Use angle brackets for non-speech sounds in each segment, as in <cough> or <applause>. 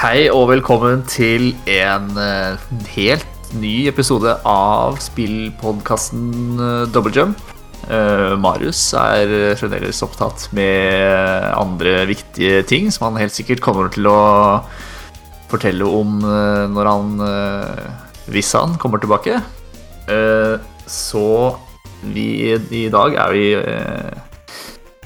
Hei og velkommen til en eh, helt ny episode av spillpodkasten uh, Double Jump. Eh, Marius er fremdeles opptatt med andre viktige ting som han helt sikkert kommer til å fortelle om eh, når han eh, Hvis han kommer tilbake. Eh, så vi i dag er vi eh,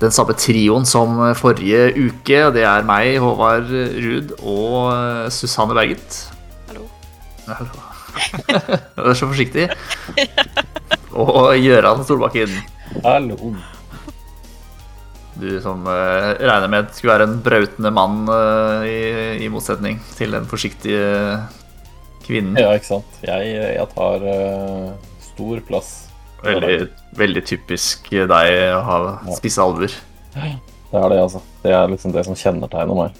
den samme trioen som forrige uke. Det er meg, Håvard Ruud og eh, Susanne Berget. Hallo. Hallo. Du er så forsiktig. Og Gøran Solbakken. Hallo. Du som uh, regner med skulle være en brautende mann uh, i, i motsetning til den forsiktige kvinnen. Ja, ikke sant. Jeg, jeg tar uh, stor plass. Veldig, veldig typisk deg å ha spisse alver. Det er det, altså. Det er liksom det som kjennetegner meg.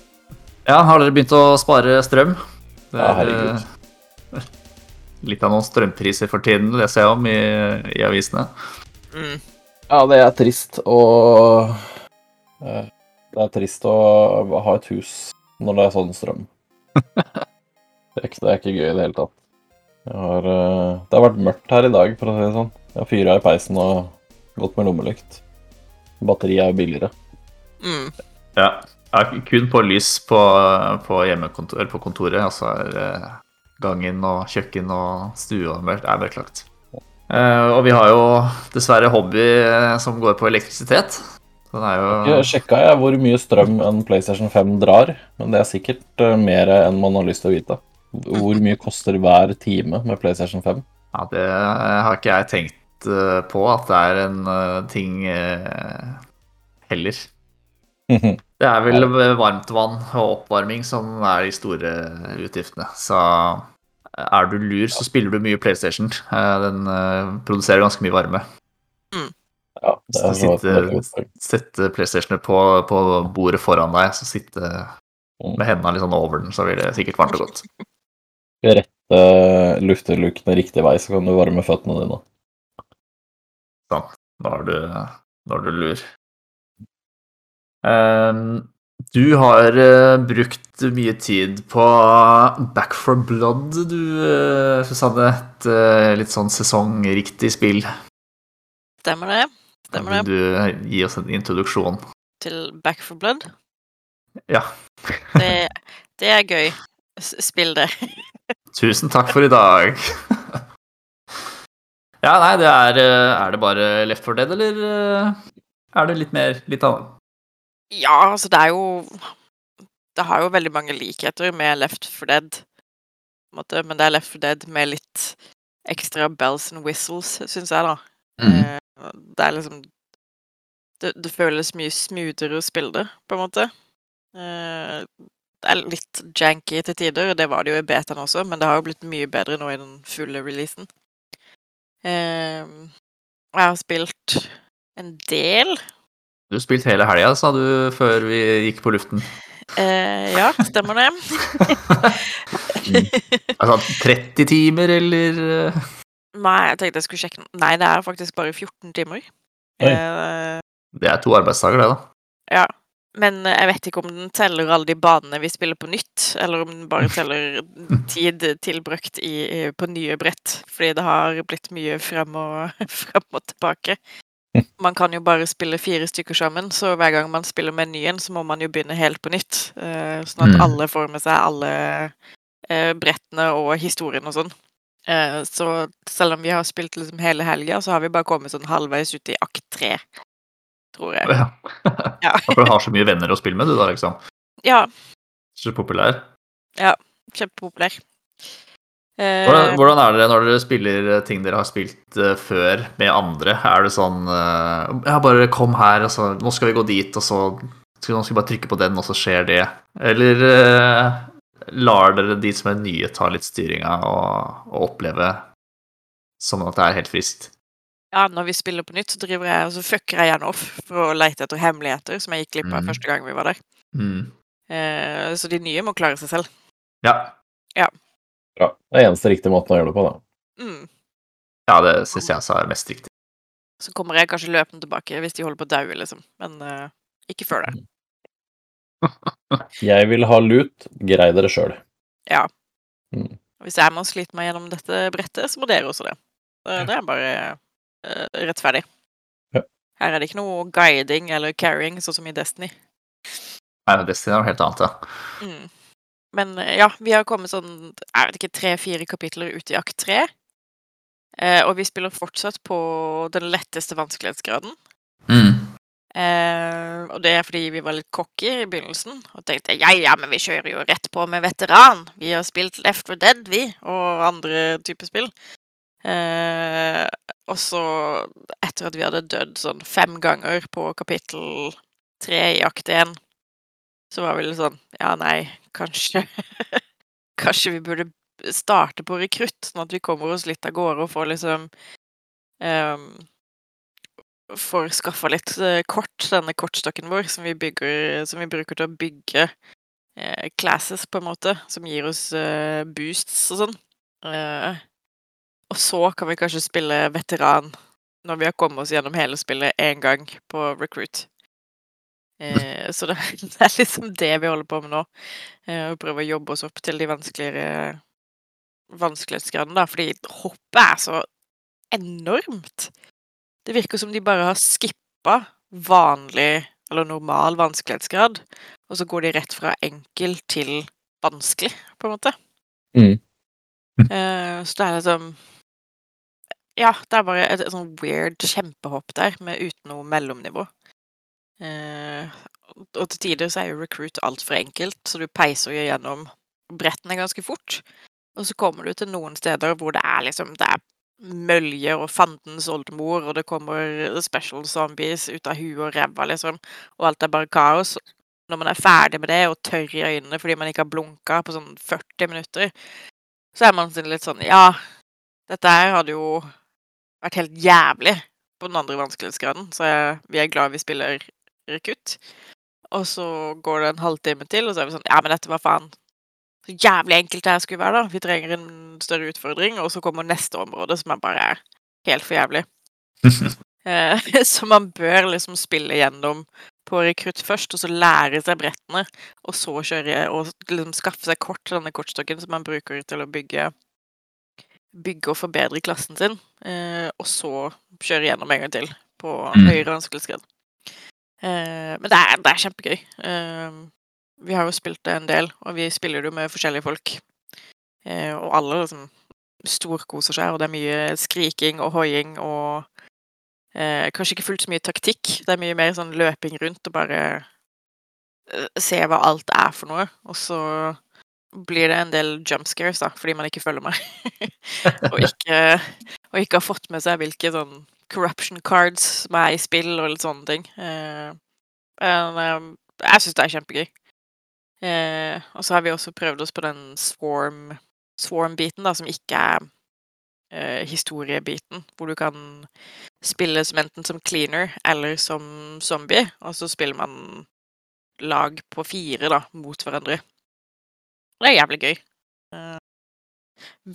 Ja, har dere begynt å spare strøm? Det Ja, er herregud. eh, litt av noen strømpriser for tiden, leser jeg om i, i avisene. Mm. Ja, det er trist å eh, Det er trist å ha et hus når det er sånn strøm. <laughs> Det er ikke, det er ikke gøy i det hele tatt. Har, eh, det har vært mørkt her i dag, for å si det sånn. Jeg har fyra i peisen og gått med lommelykt. Batteri er jo billigere. Mm. Ja, har kun på lys på, på hjemmekontor, eller på kontoret. Altså er eh, gangen og kjøkken og stue mørkt- er mørklagt. Uh, og vi har jo dessverre hobby eh, som går på elektrisitet. Den er jo Jeg sjekka jeg hvor mye strøm en PlayStation 5 drar, men det er sikkert eh, mer enn man har lyst til å vite. Hvor mye koster hver time med PlayStation 5? Ja, det har ikke jeg tenkt eh, på at det er en eh, ting eh, heller. Det er vel varmt vann og oppvarming som er de store utgiftene. Så er du lur, så spiller du mye PlayStation. Eh, Den eh, produserer ganske mye varme. Ja, Så sitte, sette PlayStationet på, på bordet foran deg, så sitte med hendene litt sånn over den, så blir det sikkert varmt og godt. Rette luftelukene riktig vei, så kan du varme føttene dine. Sånn. Da er du, da er du lur. Um, du har uh, brukt mye tid på Back for Blood, du, uh, Susanne. Et uh, litt sånn sesongriktig spill. Stemmer det? Stemmer det? du gi oss en introduksjon? Til Back for Blood? Ja. Det, det er gøy. Spill det. <laughs> Tusen takk for i dag. <laughs> ja, nei, det er eh, Er det bare Left 4 Dead, eller eh, er det litt mer litt annet? Ja, altså, det er jo Det har jo veldig mange likheter med Left for Dead, på en måte, men det er Left for Dead med litt ekstra bells and whistles, syns jeg, da. Mm. Det er liksom det, det føles mye smoothere å spille det, på en måte. Eh, Det er litt janky til tider, det var det jo i betaen også, men det har jo blitt mye bedre nå i den fulle releasen. Eh, Jeg har spilt en del. Du har spilt hele helga, sa du før vi gikk på luften. Eh, ja, stemmer det. <laughs> Altså 30 timer, eller Nei, jeg tenkte jeg skulle sjekke. Nei, det er faktisk bare 14 timer. Eh, Det er to arbeidsdager, det, da. ja. Men jeg vet ikke om den teller alle de banene vi spiller på nytt, eller om den bare <laughs> teller tid tilbrakt i, på nye brett. Fordi det har blitt mye frem og, <laughs> frem og tilbake. <laughs> Man kan jo bare spille fire stykker sammen, så hver gang man spiller menyen, så må man jo begynne helt på nytt. eh, Sånn at Mm. alle får med seg alle eh, brettene og historien og sånn. Eh, Så selv om vi har spilt liksom hele helga, så har vi bare kommet sånn halvveis ut i akt tre, tror jeg. Ja. <laughs> Ja. For du har så mye venner å spille med, du da, liksom. ja Så populær. kjempepopulær. Eh, Hvordan, hvordan er det når dere spiller eh, ting dere har spilt eh, før med andre? Er det sånn Ja, bare kom her, og så Nå skal vi gå dit, og så skal, Nå skal vi bare trykke på den, og så skjer det. Eller uh, lar dere de som er nye, ta litt styringa og, og oppleve som at det er helt friskt? Ja, når vi spiller på nytt, så driver jeg så fucker jeg gjerne off for å lete etter hemmeligheter som jeg gikk glipp av mm. første gang vi var der. Mm. Eh, Så de nye må klare seg selv. Ja. Bra. Det er eneste riktige måten å gjøre det på, da. Mm. ja, det syns jeg også er mest riktig. Så kommer jeg kanskje løpende tilbake hvis de holder på å daue, liksom. Men eh, ikke før det. <laughs> Jeg vil ha lut, grei dere sjøl. Ja. Mm. Hvis jeg må slite meg gjennom dette brettet, så må dere også det. Så Det er bare rettferdig. Ja. Her er det ikke noe guiding eller carrying, sånn som i Destiny. Nei, Destiny er noe helt annet, ja. Mm. Men eh, ja, vi har kommet sånn jeg vet ikke, tre-fire kapitler ut i akt tre. Eh, og vi spiller fortsatt på den letteste vanskelighetsgraden. Mm. Eh, og det er fordi vi var litt cocky i begynnelsen og tenkte ja, ja, men vi kjører jo rett på med veteran. Vi har spilt Left 4 Dead, vi, og andre typer spill. Eh, og så, etter at vi hadde dødd sånn fem ganger på kapittel tre i akt én, så var vi litt sånn Ja, nei, kanskje <laughs> Kanskje vi burde starte på rekrutt, sånn at vi kommer oss litt av gårde og får liksom um, Får skaffa litt eh, kort, denne kortstokken vår, som vi, bygger, som vi bruker til å bygge uh, classes, på en måte, som gir oss uh, boosts og sånn. Eh, og så kan vi kanskje spille veteran når vi har kommet oss gjennom hele spillet én gang på recruit. Eh, <laughs> så det, det er liksom det vi holder på med nå. Eh, å prøve å jobbe oss opp til de vanskeligere vanskelighetsgradene, da, fordi hoppet er så enormt. Det virker som de bare har skippa vanlig eller normal vanskelighetsgrad, og så går de rett fra enkel til vanskelig, på en måte. Mm. Eh, så det er liksom Ja, det er bare et, et sånn weird kjempehopp der, med uten noe mellomnivå. Eh, og til tider så er jo recruit altfor enkelt, så du peiser jo gjennom brettene ganske fort. Og så kommer du til noen steder hvor det er liksom Det er møljer og fandens oldemor, og det kommer special zombies ut av huet og ræva, liksom, og alt er bare kaos. Når man er ferdig med det og tørr i øynene fordi man ikke har blunka på sånn 40 minutter, så er man sånn litt sånn Ja, dette her hadde jo vært helt jævlig på den andre vanskelighetsgraden, så jeg, vi er glad vi spiller rekrutt. Og så går det en halvtime til, og så er vi sånn Ja, men dette var faen så jævlig enkelt det her skulle være, da. Vi trenger en større utfordring, og så kommer neste område, som er bare helt for jævlig. <laughs> Eh, <laughs> så man bør liksom spille gjennom på rekrutt først, og så lære seg brettene, og så kjøre og liksom skaffe seg kort, denne kortstokken som man bruker til å bygge bygge og forbedre klassen sin, eh, og så kjøre gjennom en gang til på Mm. høyere vanskelighetsgrad. Eh, men det er, det er kjempegøy. Eh, vi har jo spilt det en del, og vi spiller det med forskjellige folk. Eh, og alle liksom storkoser seg, og det er mye skriking og hoiing og eh, kanskje ikke fullt så mye taktikk. Det er mye mer sånn løping rundt og bare eh, se hva alt er for noe. Og så blir det en del jump scares, da, fordi man ikke følger med. <laughs> og, ikke, og ikke har fått med seg hvilke sånn corruption cards som er i spill, og litt sånne ting. Eh, men eh, jeg syns det er kjempegøy. Eh, og så har vi også prøvd oss på den swarm swarm-biten, da, som ikke er historiebiten, hvor du kan spille som enten som cleaner eller som zombie, og så spiller man lag på fire, da, mot hverandre. Det er jævlig gøy. Eh,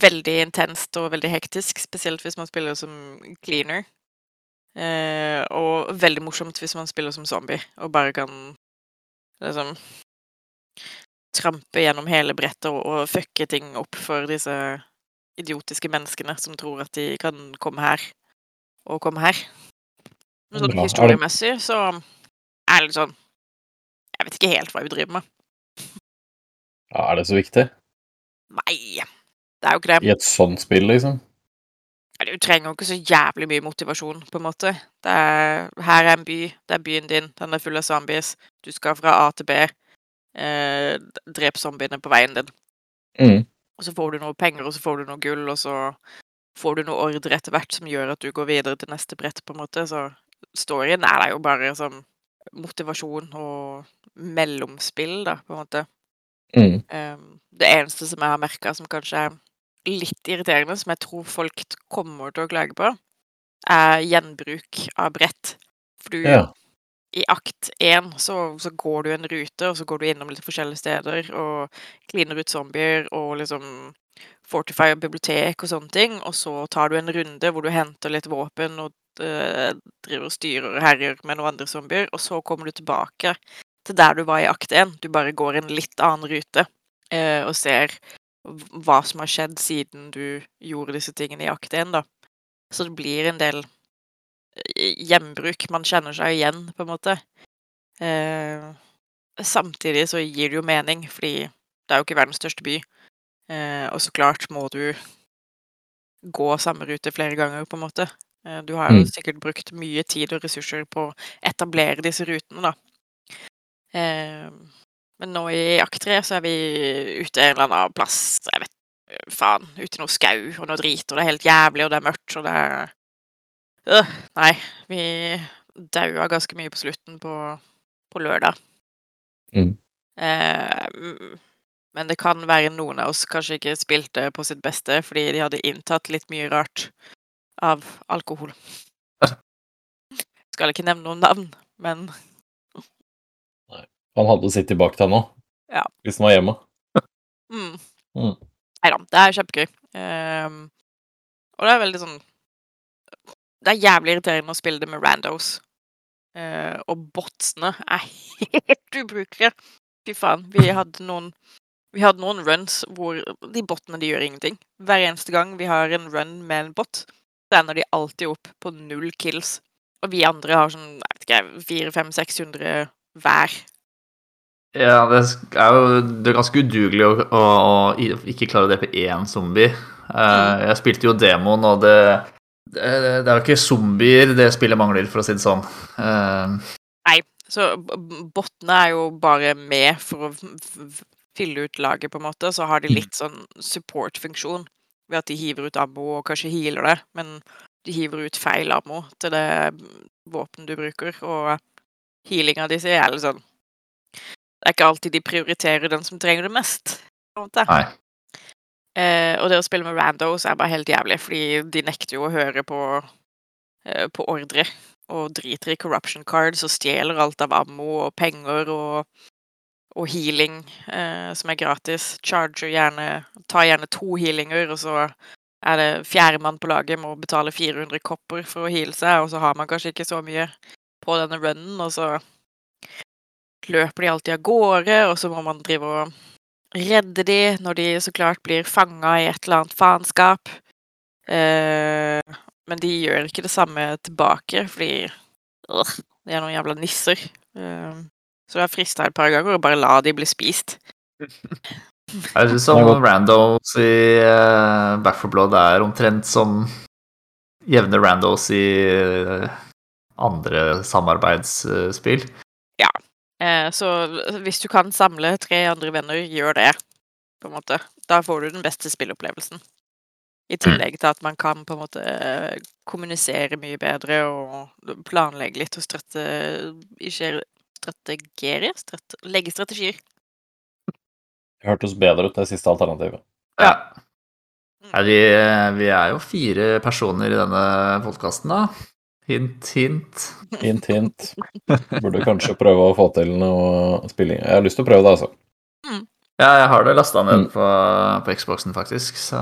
veldig intenst og veldig hektisk, spesielt hvis man spiller som cleaner. Eh, og veldig morsomt hvis man spiller som zombie og bare kan liksom trampe gjennom hele brettet og, og fucke ting opp for disse idiotiske menneskene som tror at de kan komme her og komme her. Men sånn historiemessig så er det litt sånn Jeg vet ikke helt hva vi driver med. Ja, er det så viktig? Nei, det er jo ikke det. I et sånt spill, liksom? Du trenger jo ikke så jævlig mye motivasjon, på en måte. Det er, her er en by, det er byen din, den er full av zombies. Du skal fra A til B. Eh, drep zombiene på veien din. Mm. Og så får du noe penger, og så får du noe gull, og så får du noe ordre etter hvert som gjør at du går videre til neste brett, på en måte. Så storyen er jo bare som motivasjon og mellomspill, da, på en måte. Mm. Ehm, det eneste som jeg har merka som kanskje er litt irriterende, som jeg tror folk kommer til å klage på, er gjenbruk av brett. For du, Ja. i akt én så, så går du en rute, og så går du innom litt forskjellige steder og kliner ut zombier og liksom fortify bibliotek og sånne ting, og så tar du en runde hvor du henter litt våpen og øh, driver og styrer og herjer med noen andre zombier, og så kommer du tilbake til der du var i akt 1. Du bare går en litt annen rute eh, og ser hva som har skjedd siden du gjorde disse tingene i akt 1, da. Så det blir en del hjembruk. gjenbruk. Man kjenner seg igjen, på en måte. Eh, samtidig så gir det jo mening, fordi det er jo ikke verdens største by. Eh, og så klart må du gå samme rute flere ganger, på en måte. Eh, Du har jo Mm. sikkert brukt mye tid og ressurser på å etablere disse rutene, da. Eh, Men nå i akt 3 så er vi ute en eller annen plass, jeg vet faen, ute i noe skau og noe drit, og det er helt jævlig, og det er mørkt, og det er øh, Nei, vi daua ganske mye på slutten på, på lørdag. Mm. Eh, men det kan være noen av oss kanskje ikke spilte på sitt beste fordi de hadde inntatt litt mye rart av alkohol. Skal ikke nevne noen navn, men Han hadde sittet bak deg nå, Ja. hvis han var hjemme. <laughs> mm. Mm. Nei da, det er kjempegøy. Um, og det er veldig sånn Det er jævlig irriterende å spille det med randos. Uh, og botsene er <laughs> helt ubrukelige. Fy faen. Vi hadde noen vi hadde noen runs hvor de botene de gjør ingenting. Hver eneste gang vi har en run med en bot, så ender de alltid opp på null kills. Og vi andre har sånn jeg vet ikke, 400-500-600 hver. Ja, det er jo det er ganske udugelig å, å, å ikke klare å drepe én zombie. Uh, jeg spilte jo demoen, og det, det, det er jo ikke zombier det spillet mangler, for å si det sånn. Nei, Så bottene er jo bare med for å fylle ut laget, på en måte. Så har de litt sånn support-funksjon ved at de hiver ut ammo og kanskje healer det, men de hiver ut feil ammo til det våpenet du bruker, og healinga di er litt sånn Det er ikke alltid de prioriterer den som trenger det mest, på en måte. nei. Eh, og det å spille med randos er bare helt jævlig, fordi de nekter jo å høre på, eh, på ordre. Og driter i corruption cards og stjeler alt av ammo og penger og, og healing, eh, som er gratis. Charger gjerne Tar gjerne to healinger, og så er det fjerdemann på laget må betale 400 kopper for å heale seg, og så har man kanskje ikke så mye på denne runnen, og så løper de alltid av gårde, og så må man drive og redde de når de så klart blir fanga i et eller annet faenskap. Eh, men de gjør ikke det samme tilbake, fordi øh, de er noen jævla nisser. Eh, så det har frista et par ganger å bare la de bli spist. <laughs> Er det som randos i uh, Back for Blood er omtrent som jevne randos i uh, andre samarbeidsspill? Eh, så hvis du kan samle tre andre venner, gjør det, på en måte. Da får du den beste spillopplevelsen. I tillegg til at man kan på en måte eh, kommunisere mye bedre og planlegge litt og strategere strategere? Strate, legge strategier. Det hørtes bedre ut, det siste alternativet. Ja. Nei, vi, vi er jo fire personer i denne podkasten, da. Hint, hint. Hint, hint. Burde kanskje prøve å få til noe spilling. Jeg har lyst til å prøve det, altså. Ja, jeg har det lasta ned Mm. på, på Xboxen, faktisk, så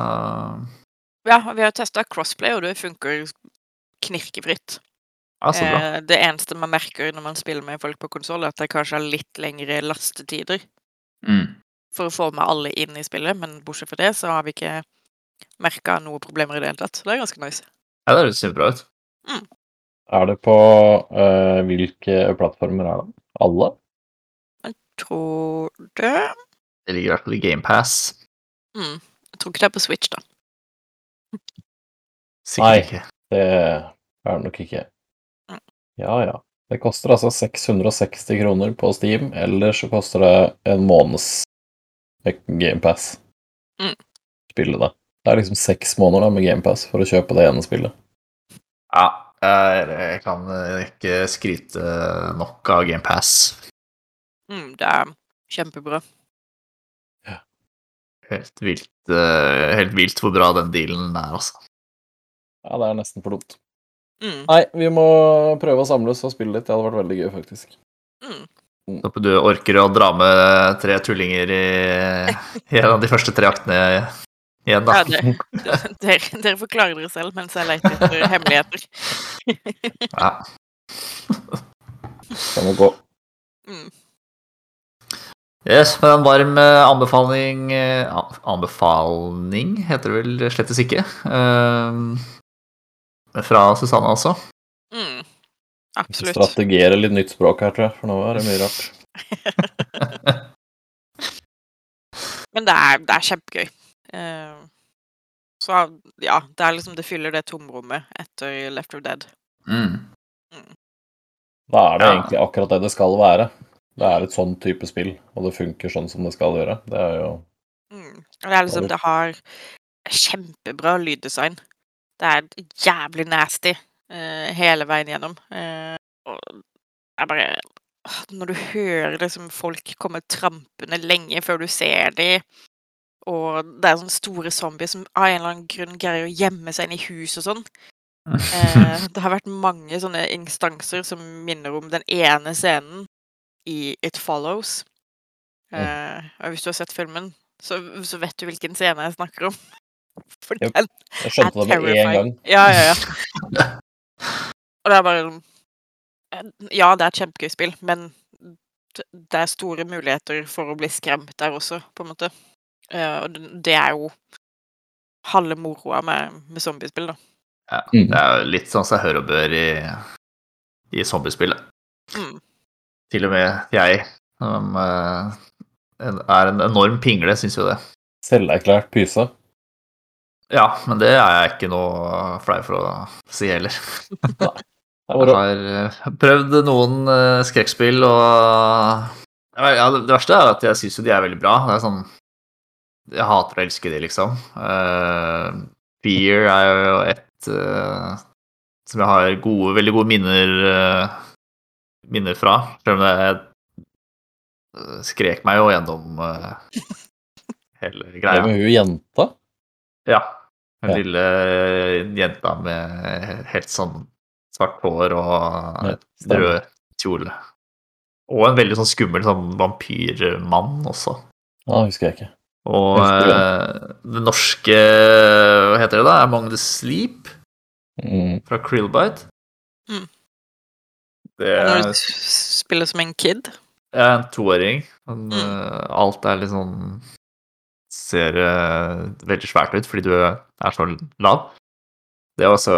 Ja, vi har testa crossplay, og det funker knirkefritt. Bra. Eh, det eneste man merker når man spiller med folk på konsoll, er at det kanskje har litt lengre lastetider Mm. for å få med alle inn i spillet, men bortsett fra det så har vi ikke merka noe problemer i det hele tatt. Det er ganske nice. Ja, det høres kjempebra ut. Er det på uh, Hvilke plattformer er det? Alle? Jeg Tror det Det ligger i hvert fall i GamePass. mm. Jeg tror ikke det er på Switch, da. Sikkert Nei. ikke. Det er det nok ikke. Mm. Ja, ja. Det koster altså 660 kroner på Steam, eller så koster det en måneds GamePass. Mm. Spille det. Det er liksom seks måneder da med GamePass for å kjøpe det ene spillet. Ja, jeg, jeg kan ikke skryte nok av GamePass. Mm, det er kjempebra. Helt vilt, eh, helt vilt hvor bra den dealen er, altså. Ja, det er nesten for dumt. Mm. Nei, vi må prøve å samles og spille litt. Det hadde vært veldig gøy, faktisk. Mm. Håper du orker å dra med tre tullinger i, i en av de første tre aktene igjen, da. Ja, <laughs> dere, dere forklarer dere selv mens jeg leter etter <laughs> hemmeligheter. Ja. <laughs> Det må gå. Mm. Yes, men en varm eh, anbefaling eh, Anbefaling heter det vel slettes ikke. Eh, fra Susanne også. Mm. Absolutt. Strategere litt nytt språk her, tror jeg, for nå er det mye rart. Men det er, det er kjempegøy. Eh, så ja, det er liksom Det fyller det tomrommet etter Left of Dead. Mm. Da er det Ja. egentlig akkurat det det skal være. Det er et sånn type spill, og det funker sånn som det skal gjøre. Det er jo Mm. Det er liksom Det har kjempebra lyddesign. Det er jævlig nasty uh, hele veien gjennom. Uh, og det er bare Når du hører liksom folk komme trampende lenge før du ser dem, og det er sånne store zombier som av en eller annen grunn greier å gjemme seg inn i hus og sånn. Eh, <laughs> det har vært mange sånne instanser som minner om den ene scenen i It Follows. Eh, og hvis du har sett filmen, så, så vet du hvilken scene jeg snakker om. <laughs> For Yep. den Jeg skjønte det med en gang. Ja, ja, ja. <laughs> Og det er bare sånn Ja, det er et kjempegøy spill, men det er store muligheter for å bli skremt der også, på en måte. Eh, og det- er jo halve moroa med, med zombiespill, da. Ja, Mm. det er jo litt sånn som hører og bør i, i zombiespillet. Mm. Til og med jeg, som eh, er en enorm pingle, syns jo det. Selverklært pyse. Ja, men det er jeg ikke noe flau for å si heller. <laughs> Er Jeg har eh, prøvd noen skrekkspill, og ja, Det verste er at jeg syns jo de er veldig bra. Det er sånn Jeg hater å elske de, liksom. Uh, Fear er jo et uh, som jeg har gode, veldig gode minner, uh, minner fra. Selv om jeg skrek meg jo gjennom hele <laughs> det greia. med hun jenta. Ja. Den Ja. lille jenta med helt sånn svart hår og rød kjole. Og en veldig sånn skummel sånn vampyrmann også. Ja, husker jeg ikke. Og uh, det norske Hva heter det da? Among the Sleep Mm. fra Krillbite. Mm. Det er Når du spiller som en kid. Jeg er en toåring. Men, Mm. eh, alt er litt sånn Ser uh, veldig svært ut fordi du er så lav. Det også,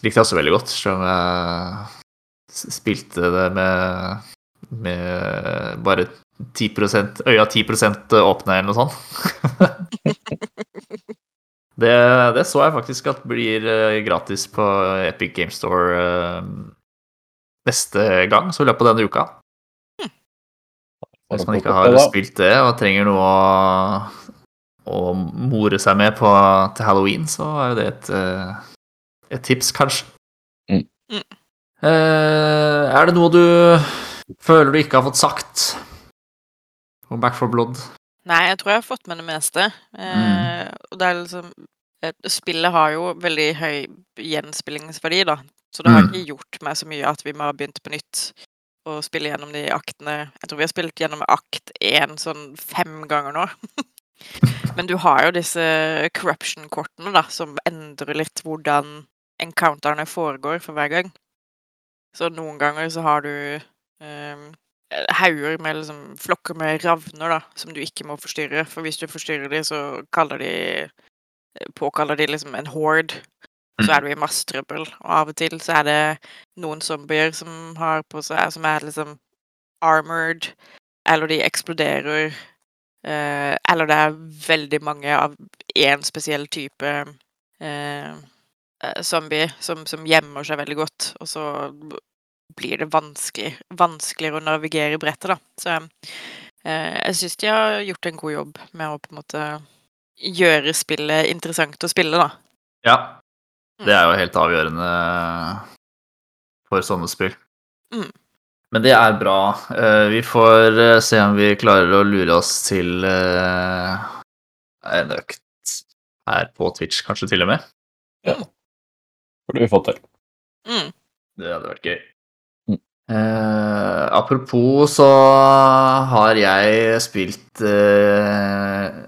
likte jeg også veldig godt, selv om jeg spilte det med, med bare 10% øya 10 åpne eller noe sånt. <laughs> det, det så jeg faktisk at blir eh, gratis på Epic Game Store eh, neste gang, så i løpet av denne uka. Hvis man ikke har spilt det og trenger noe å, å more seg med på, til halloween, så er jo det et, eh, et tips, kanskje. Mm. Er det noe du føler du ikke har fått sagt om Back for Blood? Nei, jeg tror jeg har fått med det meste. Eh, og det er liksom eh, Spillet har jo veldig høy gjenspillingsverdi, da. Så det har Mm. ikke gjort meg så mye at vi må ha begynt på nytt og spille gjennom de aktene. Jeg tror vi har spilt gjennom akt én sånn fem ganger nå. <laughs> Men du har jo disse corruption-kortene, da, som endrer litt hvordan encounterne foregår for hver gang. Så noen ganger så har du eh, hauger med liksom flokker med ravner, da, som du ikke må forstyrre. For hvis du forstyrrer de, så kaller de påkaller de liksom en horde. Så er du i masse trøbbel. Og av og til så er det noen zombier som har på seg Som er liksom armored, eller de eksploderer. Eh, eller det er veldig mange av én spesiell type eh, eh, zombie som, som gjemmer seg veldig godt, og så blir det vanskelig, vanskeligere å navigere i brettet, da. Så eh, jeg syns de har gjort en god jobb med å på en måte gjøre spillet interessant å spille, da. Ja. Det er jo helt avgjørende for sånne spill. Mm. Men det er bra. Eh, Vi får eh, se om vi klarer å lure oss til eh, en økt her på Twitch, kanskje til og med. Ja. Burde vi fått til. Mm. Det hadde vært gøy. Eh, apropos så har jeg spilt eh,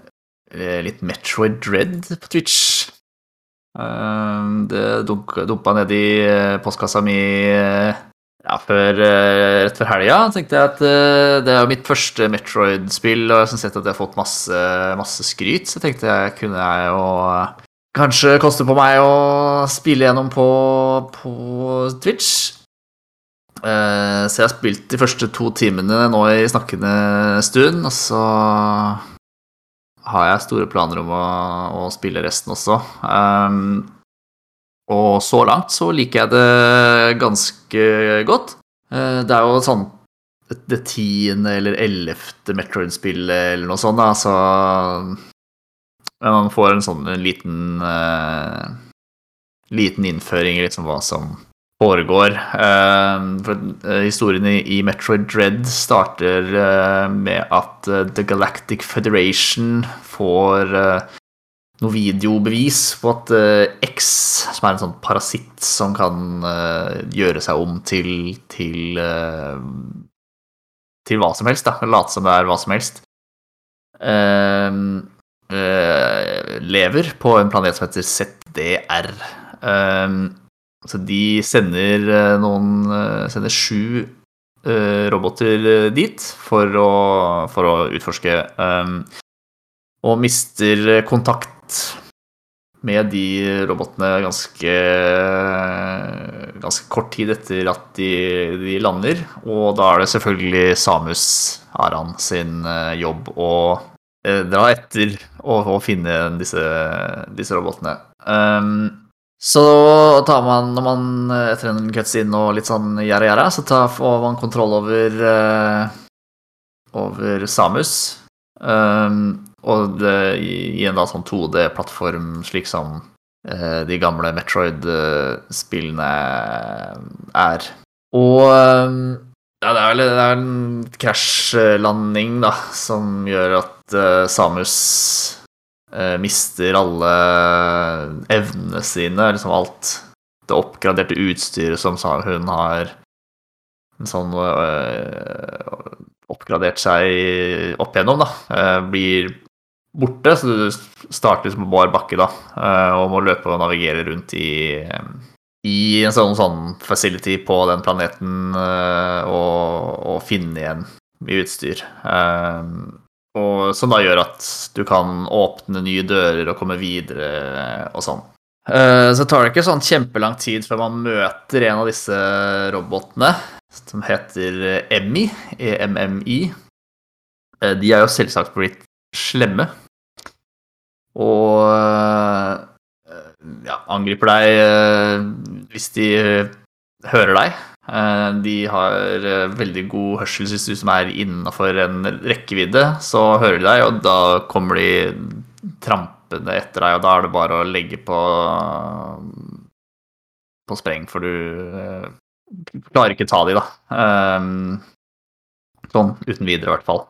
litt Metroid Dread på Twitch. Eh, det dumpa ned i eh, postkassa mi eh, ja, før, eh, rett før helga tenkte jeg at det er jo mitt første Metroid-spill, og jeg har sett at jeg har fått masse, masse skryt, så tenkte jeg kunne jeg jo kanskje koste på meg å spille gjennom på, på Twitch. Eh, så jeg har spilt de første to timene nå i snakkende stund, og så har jeg store planer om å, å spille resten også. Um, og så langt så liker jeg det ganske godt. Uh, Det er jo sånn det- tiende eller ellevte Metroid-spillet eller noe sånt, da, så man får en sånn en liten uh, Liten innføring i liksom hva som foregår. Eh, For eh, historien i Metroid Dread starter eh, med at The Galactic Federation får noe videobevis på at X, som er en sånn parasitt som kan gjøre seg om til til, til hva som helst, da. Late som det er hva som helst. lever på en planet som heter ZDR. Eh, så de sender eh, noen eh, Sender sju eh, roboter dit for å, for å utforske. eh, og mister kontakt med de robotene ganske, ganske kort tid etter at de, de lander. Og da er det selvfølgelig Samus Aran sin jobb å dra etter og, og finne disse, disse robotene. Um, så tar man, når man eh, etter en cutscene og litt sånn gjæra, så tar, får man kontroll over, uh, over Samus. Um, og det, i en da sånn 2D-plattform, slik som uh, de gamle Metroid-spillene er. Og um, ja, det er vel det er en krasjlanding, da, som gjør at uh, Samus mister alle evnene sine, liksom alt det oppgraderte utstyret som hun har en sånn øh, oppgradert seg opp igjennom, da, øh, blir borte. Så du starter liksom på bar bakke da, og må løpe og navigere rundt i, i en sånn, sånn facility på den planeten og, og finne igjen mye utstyr. Eh, og som da gjør at du kan åpne nye dører og komme videre og sånn. Eh, Så tar det ikke sånn kjempelang tid før man møter en av disse robotene, som heter Emmy, EMMI. Eh, De er jo selvsagt blitt slemme. Og eh, ja, angriper deg hvis de hører deg. Eh, De har eh, veldig god hørsel hvis du som er innafor en rekkevidde, så hører de deg, og da kommer de trampende etter deg, og da er det bare å legge på på spreng, for du eh, klarer ikke ta de, da. Sånn uten videre, i hvert fall.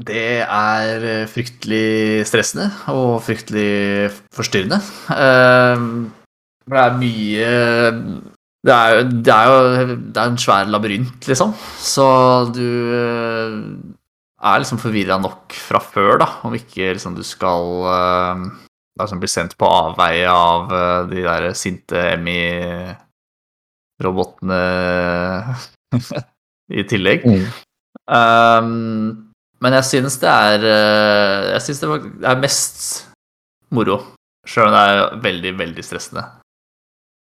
Det er fryktelig stressende og fryktelig forstyrrende. For det er mye det er, jo, det er jo det er en svær labyrint, liksom. Så du eh, er liksom forvirra nok fra før, da, om ikke liksom du skal Det er liksom bli sendt på avveie av eh, de der sinte Emmy-robotene <laughs> i tillegg. Mm. Um, men jeg synes det er eh, Jeg synes det er mest moro, sjøl om det er veldig, veldig stressende.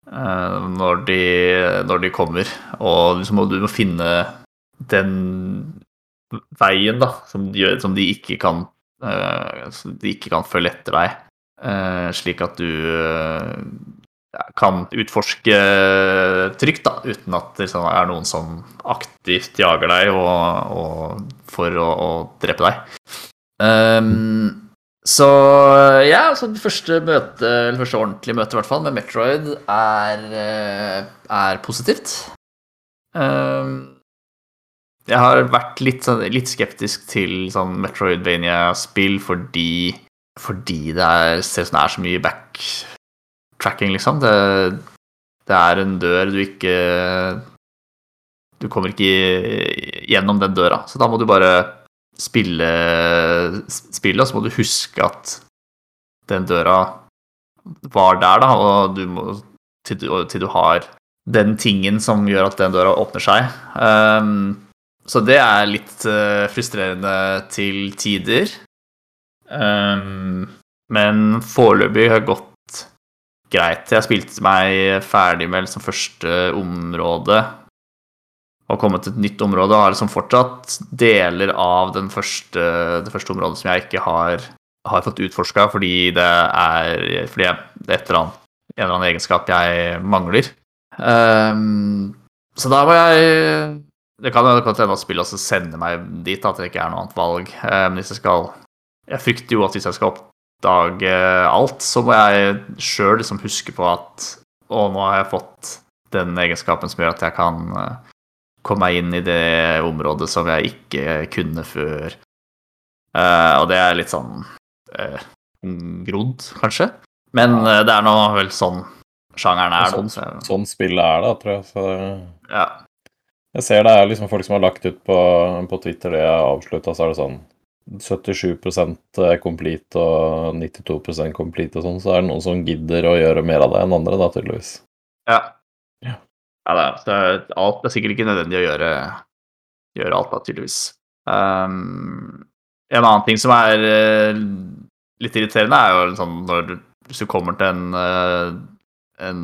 Eh, når, de, når de kommer, og liksom du må finne den veien da, som de, som de ikke kan eh, de ikke kan følge etter deg, eh, slik at du kan utforske trygt, da, uten at det liksom er noen som aktivt jager deg og, og for å, å drepe deg. Ehm, så ja, så det første møte, første ordentlige møte i hvert fall, med Metroid er, eh, er positivt. Ehm, jeg har vært litt, sånn, litt skeptisk til sånn Metroidvania-spill fordi, fordi det er, ser ut som det er så mye backtracking, liksom. Det, det er en dør du ikke Du kommer ikke gjennom den døra, så da må du bare spille spillet, og så må du huske at den døra var der, da, og du må til du, til du har den tingen som gjør at den døra åpner seg. Um, så det er litt uh, frustrerende til tider. Um, men foreløpig har det gått greit. Jeg spilte meg ferdig med liksom første område og kommet til et nytt område og har liksom fortsatt deler av første, det første området som jeg ikke har, har fått utforska fordi det er fordi jeg, det er et eller annet, en eller annen egenskap jeg mangler. Um, så da må jeg Det kan hende at spillet også sender meg dit, at det ikke er noe annet valg. Um, hvis jeg skal Jeg frykter jo at hvis jeg skal oppdage alt, så må jeg sjøl liksom huske på at Å, nå har jeg fått den egenskapen som gjør at jeg kan komme meg inn i det området som jeg ikke kunne før. Uh, og det er litt sånn uh, grodd, kanskje. Men uh, det er nå vel sånn sjangeren er. Sånn, så, sånn spillet er, da, tror jeg. Så ja. jeg ser det er liksom folk som har lagt ut på, på Twitter det jeg avslutta, så er det sånn 77 complete og 92 complete og sånn, så er det noen som gidder å gjøre mer av det enn andre, da, tydeligvis. Ja. Ja. det, er, det, er, alt, er sikkert ikke nødvendig å gjøre, gjøre alt, da, tydeligvis. Um, en annen ting som er uh, litt irriterende, er jo sånn når hvis du kommer til en, uh, en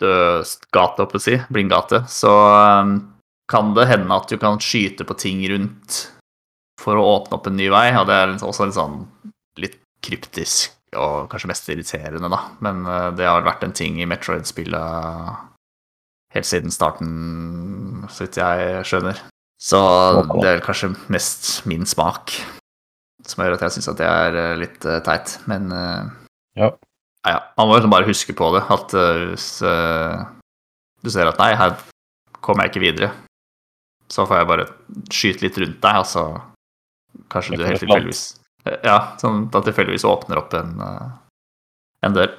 død gate, oppe å si, blindgate, så um, kan det hende at du kan skyte på ting rundt for å åpne opp en ny vei, og det er også litt sånn litt kryptisk og kanskje mest irriterende, da. Men uh, det har vært en ting i Metroid-spillet helt siden starten, så vidt jeg skjønner. Så det er vel kanskje mest min smak som gjør at jeg syns at det er uh, litt uh, teit. Men Ja. ja, man må jo bare huske på det. At hvis du ser at nei, her kommer jeg ikke videre, så får jeg bare skyte litt rundt deg, og så kanskje du helt tilfeldigvis Ja, sånn at det tilfeldigvis åpner opp en, en dør.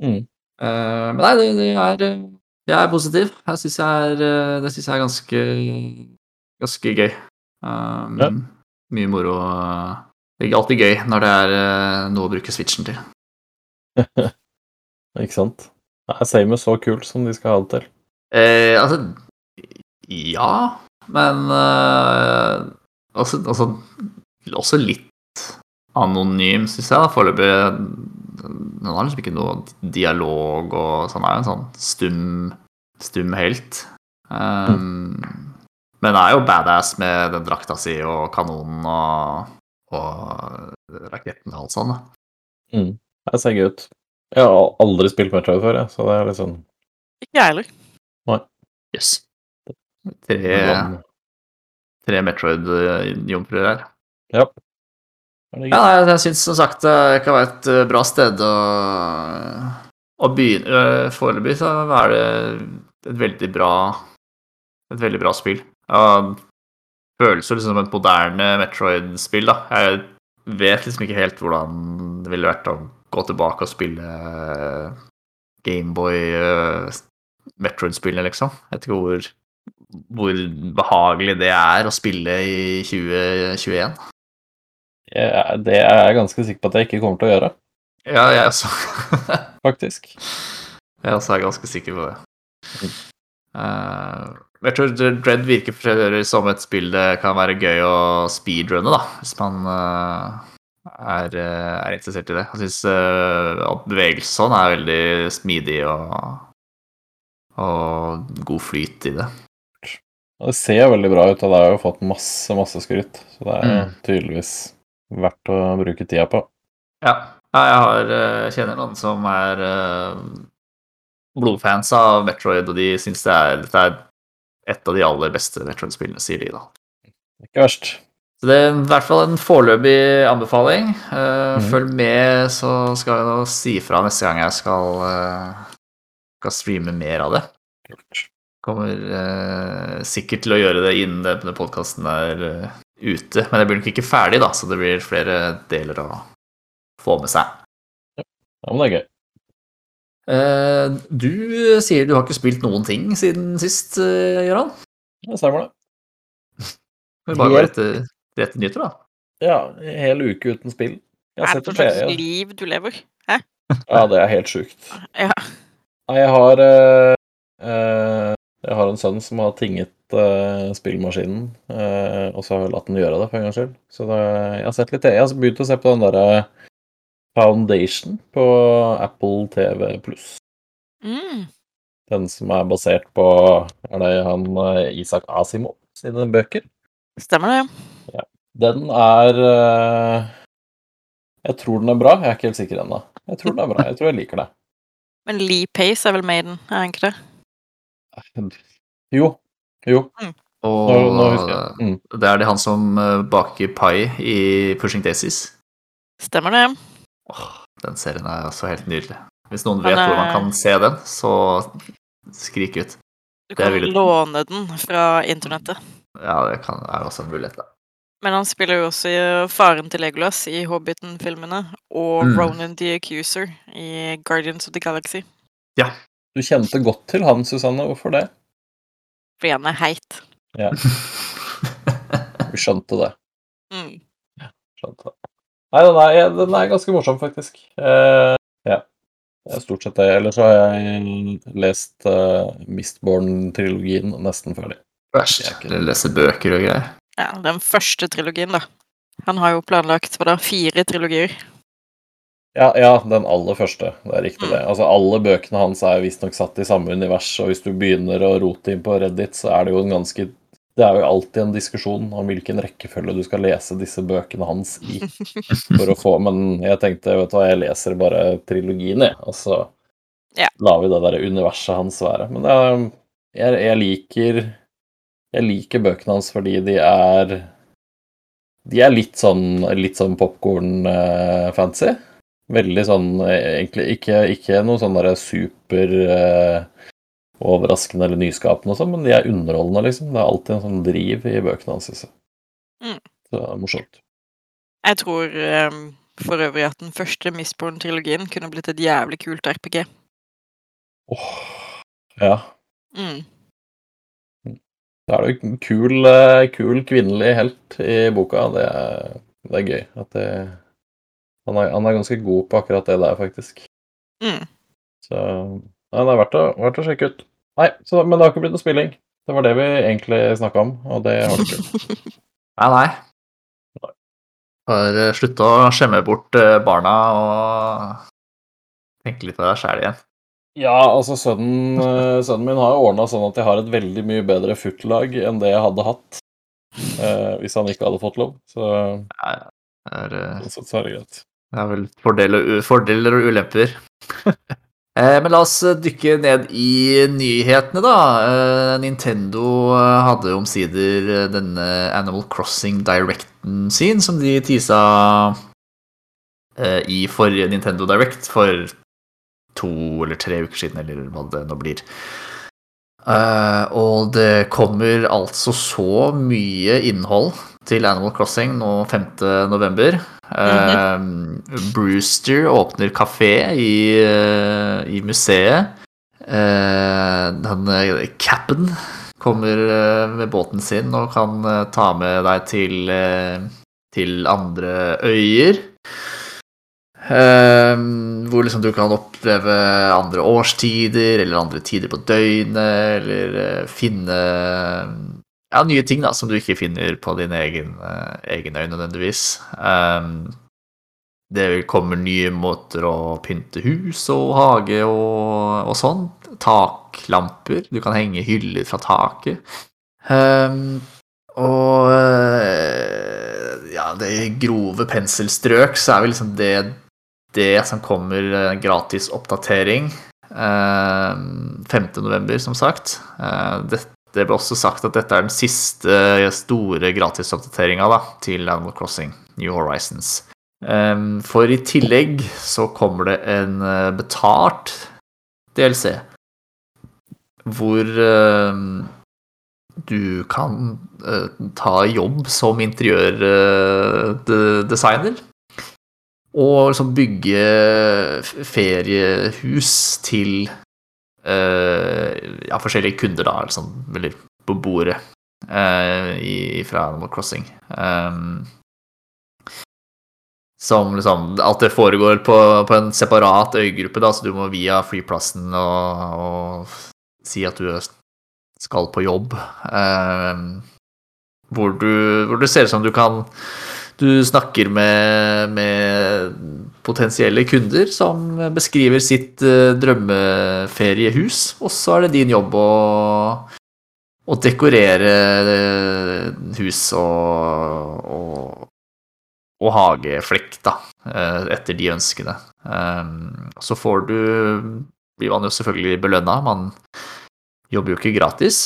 Mm. Uh, men nei, det, det er Jeg er positiv. Jeg syns jeg er Det syns jeg er ganske ganske gøy. Um, Ja. Mye moro. Det er alltid gøy når det er uh, noe å bruke switchen til. <laughs> Ikke sant? Nei, Same så kult som de skal ha det til. Eh, altså Ja, men eh, altså, altså Også litt anonym, syns jeg, da, foreløpig. Den har liksom ikke noe dialog og sånn. Er jo en sånn stum, stum helt. Um, Men er jo badass med den drakta si og kanonen og, og raketten alt sånt. Mm. Det ser gøy ut. Jeg har aldri spilt Metroid før, jeg, så det er litt sånn Ikke jeg heller. Yes. Tre, tre Metroid-jomfruer her. Ja. Ja, nei, jeg syns som sagt det kan være et eh, bra sted å, å begynne eh, Foreløpig så er det et veldig bra et veldig bra spill. Jeg føles jo liksom som et moderne Metroid-spill, da. Jeg vet liksom ikke helt hvordan det ville vært å gå tilbake og spille Gameboy Metroid-spillene, liksom. Jeg vet ikke hvor, hvor behagelig det er å spille i 2021. Jeg, det er jeg ganske sikker på at jeg ikke kommer til å gjøre, Ja, jeg også. <laughs> faktisk. Jeg også er ganske sikker på det. Uh, tror Dread virker som et spill det kan være gøy å speedrunne, da, hvis man uh, er, uh, er interessert i det. Jeg syns at bevegelse sånn er veldig smidig og, og god flyt i det. Det ser veldig bra ut, og det har jo fått masse, masse skryt. Så det er Mm. tydeligvis verdt å bruke tida på. Ja, jeg har, uh, kjenner noen som er uh, blodfans av Metroid, og de syns det er, dette er et av de aller beste Metroid-spillene, sier de da. Ikke verst. Så det er i hvert fall en foreløpig anbefaling. Eh, Mhm. Følg med, så skal jeg nå si fra neste gang jeg skal, eh, skal streame mer av det. Kommer eh, sikkert til å gjøre det innen denne podkasten er eh, ute. Men jeg blir nok ikke ferdig, da, så det blir flere deler å få med seg. Ja, men det er gøy. Eh, du sier du har ikke spilt noen ting siden sist, eh, Gøran? Det stemmer det. Vi bare går rett til nyheter, da. Ja, en hel uke uten spill. Jeg har Er det sett for slags liv du lever? ja. ja, det er helt sjukt. Ja. Nei, jeg har uh, Eh, jeg har en sønn som har tinget uh, spillmaskinen, uh, og så har jeg latt den gjøre det for en gangs skyld. Så det, jeg har sett litt Jeg har begynt å se på den derre Foundation på Apple TV pluss. Mm. Den som er basert på Er det han eh, Isak Asimov sine bøker? Stemmer det? Ja. Den er uh, Jeg tror den er bra. Jeg er ikke helt sikker ennå. Jeg tror den er bra. Jeg tror jeg liker det. <laughs> Men Lee Pace er vel med i den, er han ikke det? Jo. Jo. Og Nå, nå husker jeg. Mm. det er det han som eh, baker pai i Pushing Daisies. Stemmer det? Åh, den serien er så helt nydelig. Hvis noen vet vet hvor er- man kan se den, så skrik ut. Du er kan låne den fra internettet. Ja, det kan, er også en mulighet, da. Men han spiller jo også i faren til Legolas i Hobbiten-filmene, og Mm. Ronan the Accuser i Guardians of the Galaxy. Du kjente godt til han, Susanne. Hvorfor det? Fordi han er heit. <laughs> Du skjønte det. Mm. Skjønte det. Nei, den er, den er ganske morsom, faktisk. Uh, ja. Stort sett det. Ellers har jeg lest uh, Mistborn-trilogien nesten ferdig. Verst. Er ikke- lese bøker og greier. Ja, den første trilogien, da. Han har jo planlagt hva da, fire trilogier. Ja, ja, den aller første. Det er riktig, det. Altså, alle bøkene hans er visstnok satt i samme univers, og hvis du begynner å rote inn på Reddit, så er det jo en ganske Det er jo alltid en diskusjon om hvilken rekkefølge du skal lese disse bøkene hans i. <laughs> For å få Men jeg tenkte, vet du hva, jeg leser bare trilogien, jeg. Og så Ja. lar vi det der universet hans være. Men det er, jeg, jeg liker Jeg liker bøkene hans fordi de er De er litt sånn, litt sånn popkorn-fancy. Veldig sånn eh, egentlig Ikke, ikke noe sånn derre super eh, overraskende eller nyskapende og sånn, men de er underholdende, liksom. Det er alltid en sånn driv i bøkene hans, jeg. Mm. Så det er morsomt. Jeg tror um, for øvrig at den første Mistborn-trilogien kunne blitt et jævlig kult RPG. Åh, ja. Mm. Da er det jo en kul, eh, kul kvinnelig helt i boka. Det er, det er gøy. At det, han, er, han er ganske god på akkurat det der, faktisk. Mm. Så ja, det er verdt å, verdt å sjekke ut. Nei, så, men det har ikke blitt noe spilling. Det var det vi egentlig snakka om, og det har det ikke. Nei, <laughs> nei. Bare slutte å skjemme bort eh, barna og tenke litt på deg sjæl igjen. Ja, altså sønnen, eh, sønnen min har jo ordna sånn at jeg har et veldig mye bedre footlag enn det jeg hadde hatt eh, hvis han ikke hadde fått lov. Så Ja, ja. Det er, eh, sånn sett så er det greit. Det er vel fordeler, og fordeler og ulemper. <laughs> Eh, Men la oss dykke ned i nyhetene, da. Eh, Nintendo eh, hadde omsider eh, denne Animal Crossing Directen sin, som de tisa eh, i forrige Nintendo Direct for to eller tre uker siden, eller hva det nå blir. Eh, og det kommer altså så mye innhold til Animal Crossing nå 5. november. Eh, Brewster åpner kafé i, uh, i museet. Uh, den uh, capen kommer eh, med båten sin og kan eh, ta med deg til, eh, til andre øyer. Eh, hvor liksom du kan oppleve andre årstider eller andre tider på døgnet, eller eh, finne ja, nye ting da, som du ikke finner på din egen, eh, egen øy nødvendigvis. Um, det kommer nye måter å pynte hus og hage og, og sånn. Taklamper. Du kan henge hyller fra taket. Um, og eh, ja, det grove penselstrøk så er vel liksom det det som kommer eh, gratis oppdatering. Eh, 5. november, som sagt. Eh, det, ble også sagt at dette er den siste store gratisoppdateringa da, til Animal Crossing New Horizons. Eh, for i tillegg så kommer det en eh, betalt DLC, hvor eh, du kan eh, ta jobb som interiørdesigner. Og liksom bygge feriehus til eh, ja, forskjellige kunder, da, sånn, eller beboere eh, i, fra Animal Crossing. Um, som liksom Alt det foregår på, på en separat øygruppe, da, så du må via flyplassen og, og si at du skal på jobb. Eh, hvor, du, hvor det ser ut som du kan Du snakker med, med potensielle kunder som beskriver sitt eh, drømmeferiehus, og så er det din jobb å, å dekorere eh, hus og, og, og hageflekk, da, eh, etter de ønskene. Så får du blir man jo selvfølgelig belønna. Man jobber jo ikke gratis.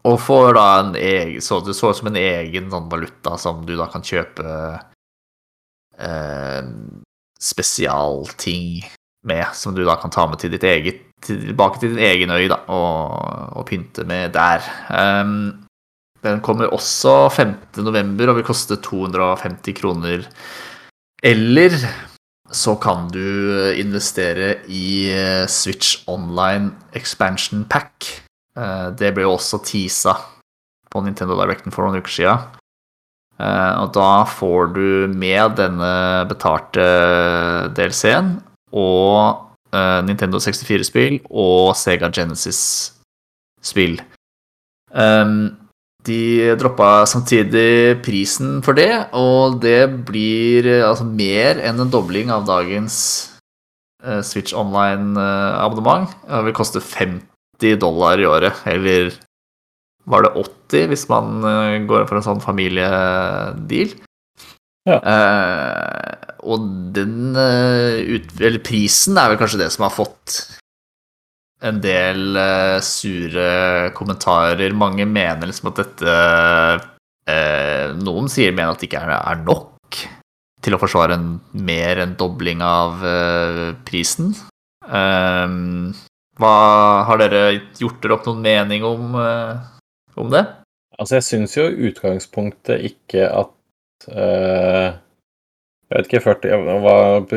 Og får da en egen Så det så ut som en egen sånn valuta som du da kan kjøpe eh, spesialting med, som du da kan ta med til ditt eget tilbake til din egen øy da, og, og pynte med der. Um, den kommer også 5.11. og vil koste 250 kroner. Eller så kan du investere i eh, Switch Online Expansion Pack. Eh, det ble jo også teasa på Nintendo Directen for noen uker siden. Eh, og da får du med denne betalte DLC-en og Nintendo 64-spill og Sega Genesis-spill. De droppa samtidig prisen for det, og det blir altså mer enn en dobling av dagens Switch Online-abonnement. Det vil koste 50 dollar i året, eller var det 80 hvis man uh, går for en sånn familiedeal? Ja. og den ut, Eller prisen er vel kanskje det som har fått en del eh, sure kommentarer. Mange mener liksom at dette eh, Noen sier mener at det ikke er, er, nok til å forsvare en, mer enn dobling av uh, prisen. hva Har dere gjort dere opp noen mening om, om det? Altså, jeg syns jo utgangspunktet ikke at Jeg vet ikke 40, hva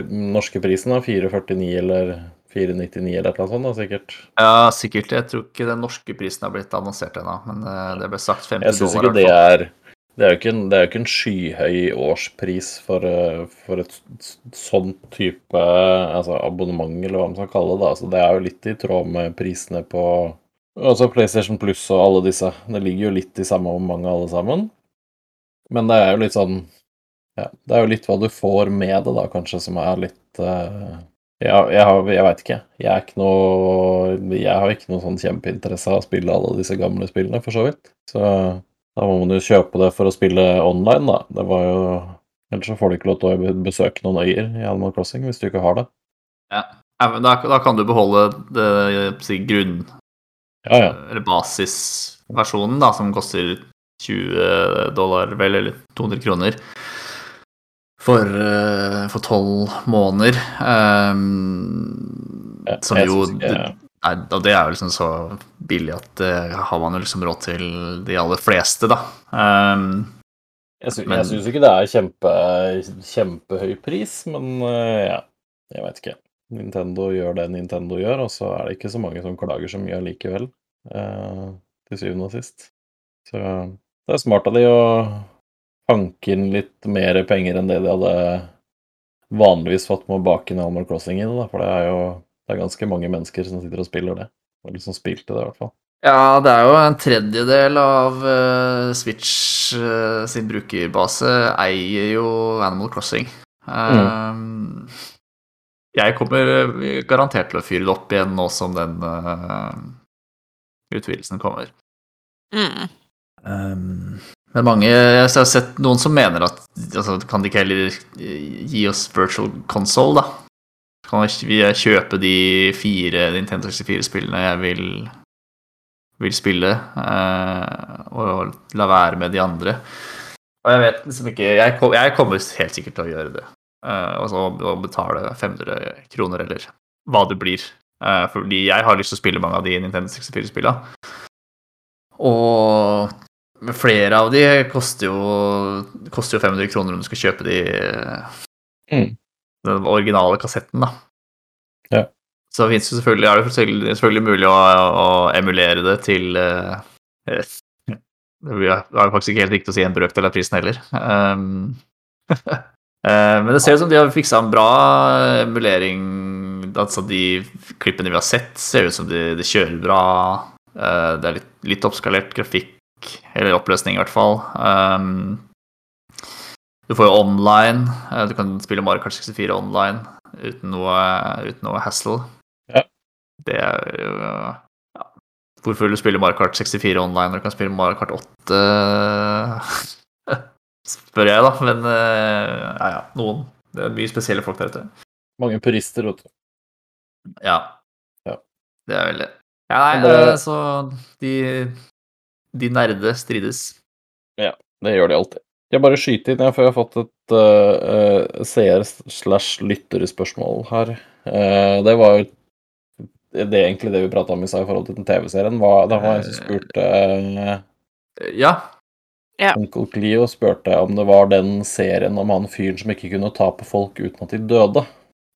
norske prisen da? 449 eller 499 eller noe sånt, da, sikkert. Ja, sikkert. Jeg tror ikke den norske prisen har blitt annonsert ennå, men eh, det ble sagt 50 dollar. Jeg syns ikke det er det er, jo ikke en, det er jo ikke en skyhøy årspris for, eh, for et sånn type altså abonnement, eller hva man skal kalle det. Altså, det er jo litt i tråd med prisene på altså PlayStation Plus og alle disse. Det ligger jo litt i samme omfang alle sammen. Men det er jo litt sånn ja, Det er jo litt hva du får med det, da, kanskje, som er litt uh, ja, jeg, har, jeg veit ikke. Jeg er ikke noe Jeg har ikke noe sånn kjempeinteresse av å spille alle disse gamle spillene, for så vidt. Så da må man jo kjøpe det for å spille online, da. Det var jo Ellers så får du ikke lov til å besøke noen øyer i Animal Crossing hvis du ikke har det. Ja, da, da kan du beholde det, det grunn... Ja, ja. Eller basisversjonen, da, som koster 20 dollar, vel, eller 200 kroner for eh, tolv måneder. Um, ja, som jo ikke... Nei, og det er jo liksom så billig at det har man jo liksom råd til de aller fleste, da. Um, jeg syns ikke det er kjempe, kjempehøy pris, men uh, ja, jeg veit ikke. Nintendo gjør det Nintendo gjør, og så er det ikke så mange som klager så mye allikevel, eh, til syvende og sist. Så det er smart av de å hanke inn litt mer penger enn det de hadde vanligvis fått med å bake inn Animal Crossing i det, da. For det er jo det er ganske mange mennesker som sitter og spiller det. Eller som spilte det, i hvert fall. Ja, det er jo en tredjedel av uh, Switch uh, sin brukerbase eier jo Animal Crossing. Um, mm. Jeg kommer garantert til å fyre det opp igjen nå som den uh, utvidelsen kommer. Mm. Um, men mange Jeg har sett noen som mener at altså, Kan de ikke heller gi oss virtual console, da? Kan vi kjøpe de fire Nintendo 64-spillene jeg vil, vil spille, uh, og la være med de andre? Og jeg vet liksom ikke Jeg, jeg kommer helt sikkert til å gjøre det. Eh, altså å betale 500 kroner, eller hva det blir. Eh, fordi jeg har lyst til å spille mange av de Nintendo 64-spillene. Og flere av de koster jo, koster jo 500 kroner om du skal kjøpe de mm. den originale kassetten, da. Ja. Så det selvfølgelig, er det selvfølgelig mulig å, å emulere det til uh, Det er faktisk ikke helt riktig å si en brøkdel av prisen heller. Um, <laughs> men det ser ut som de har fiksa en bra emulering altså De klippene vi har sett, ser ut som de, de kjører bra. Eh, det er litt, litt oppskalert grafikk, eller oppløsning i hvert fall. Um, du får jo online. eh, Du kan spille Mario Kart 64 online uten noe, uten noe hassle. Ja. Det er jo ja. Hvorfor vil du spille Mario Kart 64 online når du kan spille Mario Kart 8? <laughs> Spør jeg, da. Men eh, ja, ja, noen. Det er mye spesielle folk der ute. Mange purister, vet du. Ja. Ja. Det er vel det. Ja, nei, det- eh, så de, de nerde strides. Ja. Det gjør de alltid. Jeg bare skyter inn, for jeg har fått et uh, seer-slash-lytterspørsmål her. Uh, det var jo det er egentlig det vi prata om i stad i forhold til den TV-serien. Da Det var en som spurte eh, Ja. Onkel Cleo spurte om det var den serien om han fyren som ikke kunne ta på folk uten at de døde.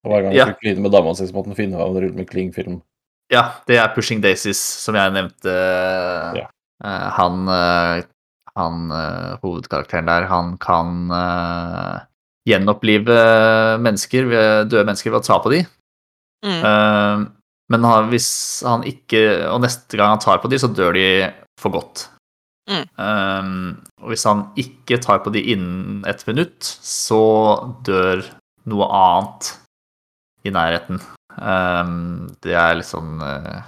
Og hver gang han Ja. skulle kline med dama si, måtte han finne hva en rulle med Kling-film. ja, det er Pushing Daisies, som jeg nevnte. Ja. Eh, han eh, han eh, hovedkarakteren der, han kan uh, gjenopplive mennesker, døde mennesker ved å ta på de. Mm. Uh, men han, hvis han ikke Og neste gang han tar på de, så dør de for godt. Mm. Um, og hvis han ikke tar på de innen et minutt, så dør noe annet i nærheten. Um, det er litt sånn uh,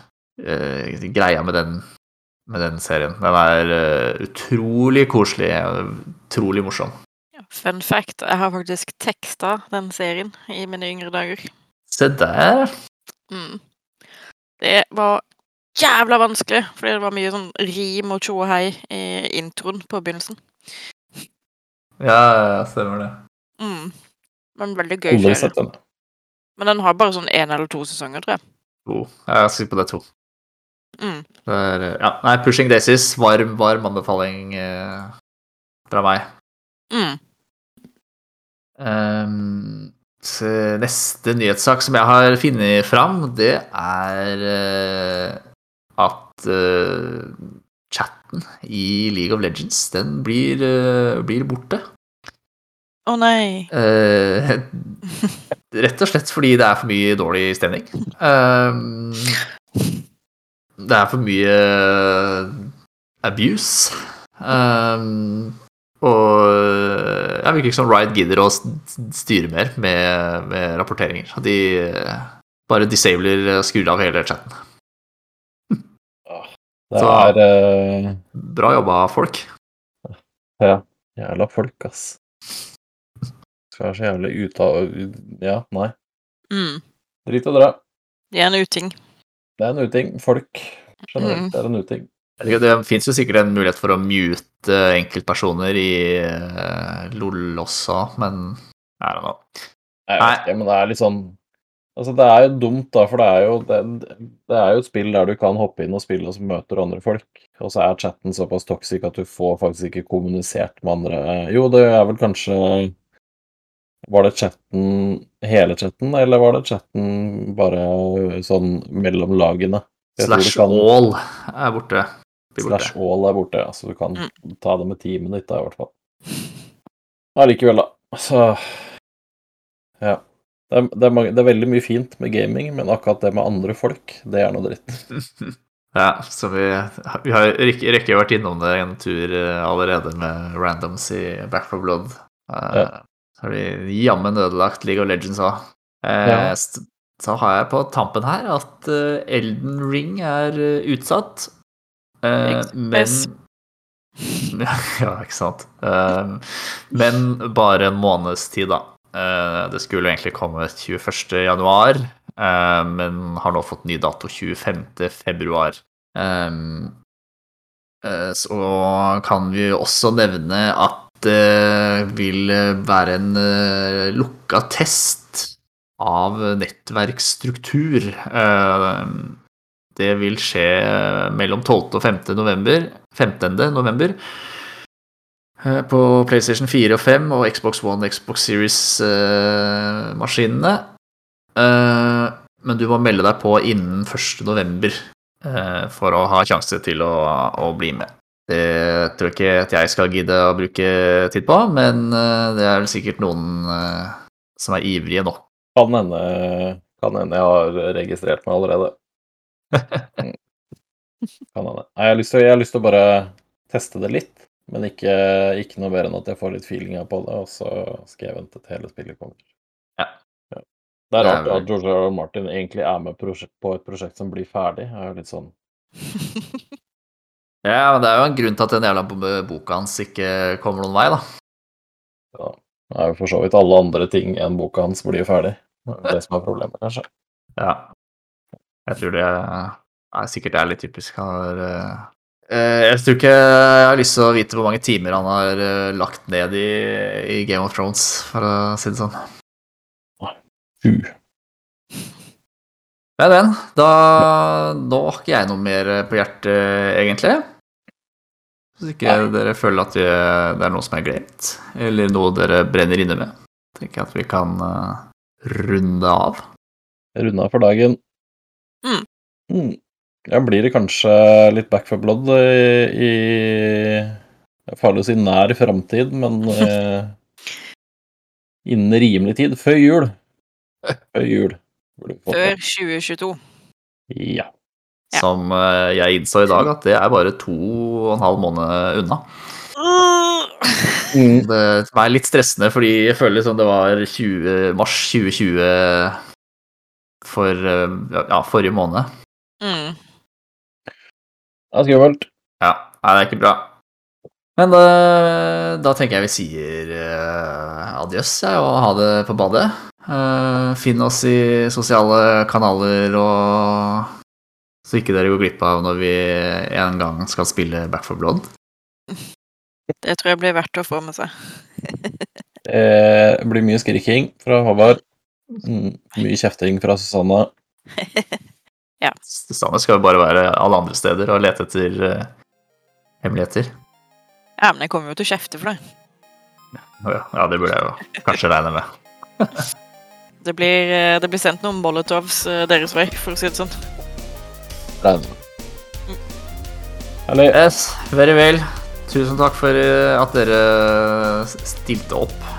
uh, greia med den, med den serien. Den er uh, utrolig koselig og utrolig morsom. Fun fact, jeg har faktisk teksta den serien i mine yngre dager. Se der. Mm. Det var jævla vanskelig, fordi det var mye sånn rim og tjo og hei i introen på begynnelsen. Ja, stemmer det. Mm. Men veldig gøy serie. den. Men den har bare sånn én eller to sesonger, tror jeg. To. Jeg skal si på det to. Mm. Det er, eh, ja, nei, Pushing Daisies, varm, varm anbefaling eh, fra meg. Mm. Um, neste nyhetssak som jeg har funnet fram, det er eh, at eh, chatten i League of Legends, den blir, uh, blir borte. Å nei. Uh, <laughs> rett og slett fordi det er for mye dårlig stemning. Det er for mye abuse. Og jeg virker ikke som Riot gidder å styre mer med, med rapporteringer. De bare disabler og skrur av hele chatten. Det Så- er eh, Bra jobba, folk. Ja. jævla folk, ass. Skal være så jævlig ute av Ja, nei. Mm. Drit og dra. Det er en uting. Det er en uting. Folk generelt Mm. det er en uting. Det fins jo sikkert en mulighet for å mute enkeltpersoner i eh, LOL også, men I don't know. Jeg Nei. vet ikke, men det er litt sånn Altså, det er jo dumt, da, for det er jo det, det er jo et spill der du kan hoppe inn og spille og så møter du andre folk, og så er chatten såpass toxic at du får faktisk ikke kommunisert med andre Jo, det er vel kanskje Var det chatten hele chatten, eller var det chatten bare sånn mellom lagene? Jeg Slash kan- all er borte. Blir borte. Slash all er borte, ja, så du kan Mm. ta det med teamet ditt, da, i hvert fall. Allikevel, da. Så Ja. Det er, det, er mange, det er veldig mye fint med gaming, men akkurat det med andre folk, det er noe dritt. <laughs> Ja, så vi, vi har rekke, rekke vært innom det en tur eh, allerede med randoms i Back for Blood. Uh, Ja. Så har vi jammen ødelagt League of Legends òg. Ja. Så har jeg på tampen her at eh, Elden Ring er eh, utsatt. Uh, men <laughs> Ja, ikke sant. Eh, men bare en måneds tid, da. Eh, det skulle egentlig komme 21. januar, eh, men har nå fått ny dato 25. februar. Um, eh, så kan vi også nevne at det vil være en lukka test av nettverksstruktur. Det vil skje mellom 12. og 15. november, 15. november på PlayStation 4 og 5 og Xbox One og Xbox Series-maskinene. men du må melde deg på innen 1. november eh, for å ha sjanse til å, å bli med. Det tror jeg ikke at jeg skal gidde å bruke tid på, men eh, det er vel sikkert noen eh, som er ivrige nå. Kan hende Kan hende jeg har registrert meg allerede. <laughs> Mm. Kan hende. Nei, jeg har lyst til å bare teste det litt, men ikke, ikke noe bedre enn at jeg får litt feelinga på det, og så skal jeg vente til hele spillet kommer. Ja. Ja. Det er rart at George. R. Martin egentlig er med på et prosjekt som blir ferdig. Det er jo litt sånn <laughs> Ja, men det er jo en grunn til at den jævla bo- boka hans ikke kommer noen vei, da. ja. Det er jo for så vidt alle andre ting enn boka hans blir ferdig. Det er det som er problemet, kanskje. Ja. Jeg tror det er sikkert er litt typisk. Han har eh, Jeg tror ikke jeg har lyst til å vite hvor mange timer han har eh, lagt ned i, i Game of Thrones, for å si det sånn. Uh. Men, men. Da Nå har ikke jeg noe mer på hjertet, egentlig. Hvis ikke Nei. dere føler at det det er noe som er glemt, eller noe dere brenner inne med, tenker jeg at vi kan runde av. runde av. For dagen. Mm. Mm. Ja, blir det kanskje litt back for blood i, i farlig å si nær framtid, men eh, innen rimelig tid. Før jul. Før jul. Før 2022. Ja. Ja. Som eh, jeg innså i dag, at det er bare to og en halv måned unna. Mm. Det er litt stressende, fordi jeg føler som det var 20, mars 2020 for eh, ja, forrige måned. Mm. Det er skummelt. Ja, nei, det er ikke bra. Men da, da tenker jeg vi sier uh, adjøs ja, og ha det på badet. Uh, finn oss i sosiale kanaler, og så ikke dere går glipp av når vi en gang skal spille Back for Blood. Det tror jeg blir verdt å få med seg. <laughs> Det blir mye skriking fra Håvard. Mm. Mye kjefting fra <laughs> Susanne. samme skal jo bare være alle andre steder og lete etter uh, hemmeligheter. Ja, men jeg kommer jo til å kjefte for det. Å ja, ja, det burde jeg jo kanskje regne med. <laughs> Det blir, eh, det blir sendt noen molotovs eh, deres vei, for å si det sånn. Regner med. Herlig. Yes, very well. Tusen takk for at dere stilte opp.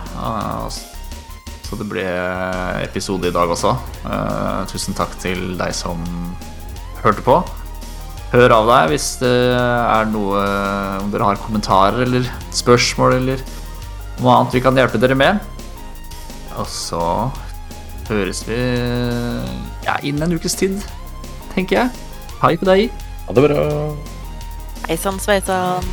Så det ble episode i dag også. Uh, Tusen takk til deg som hørte på. Hør av deg hvis det er noe Om dere har kommentarer eller spørsmål eller noe annet vi kan hjelpe dere med. Og så høres vi ja, innen en ukes tid, tenker jeg. Hei på deg. Ha det bra. Hei sann, sveisann.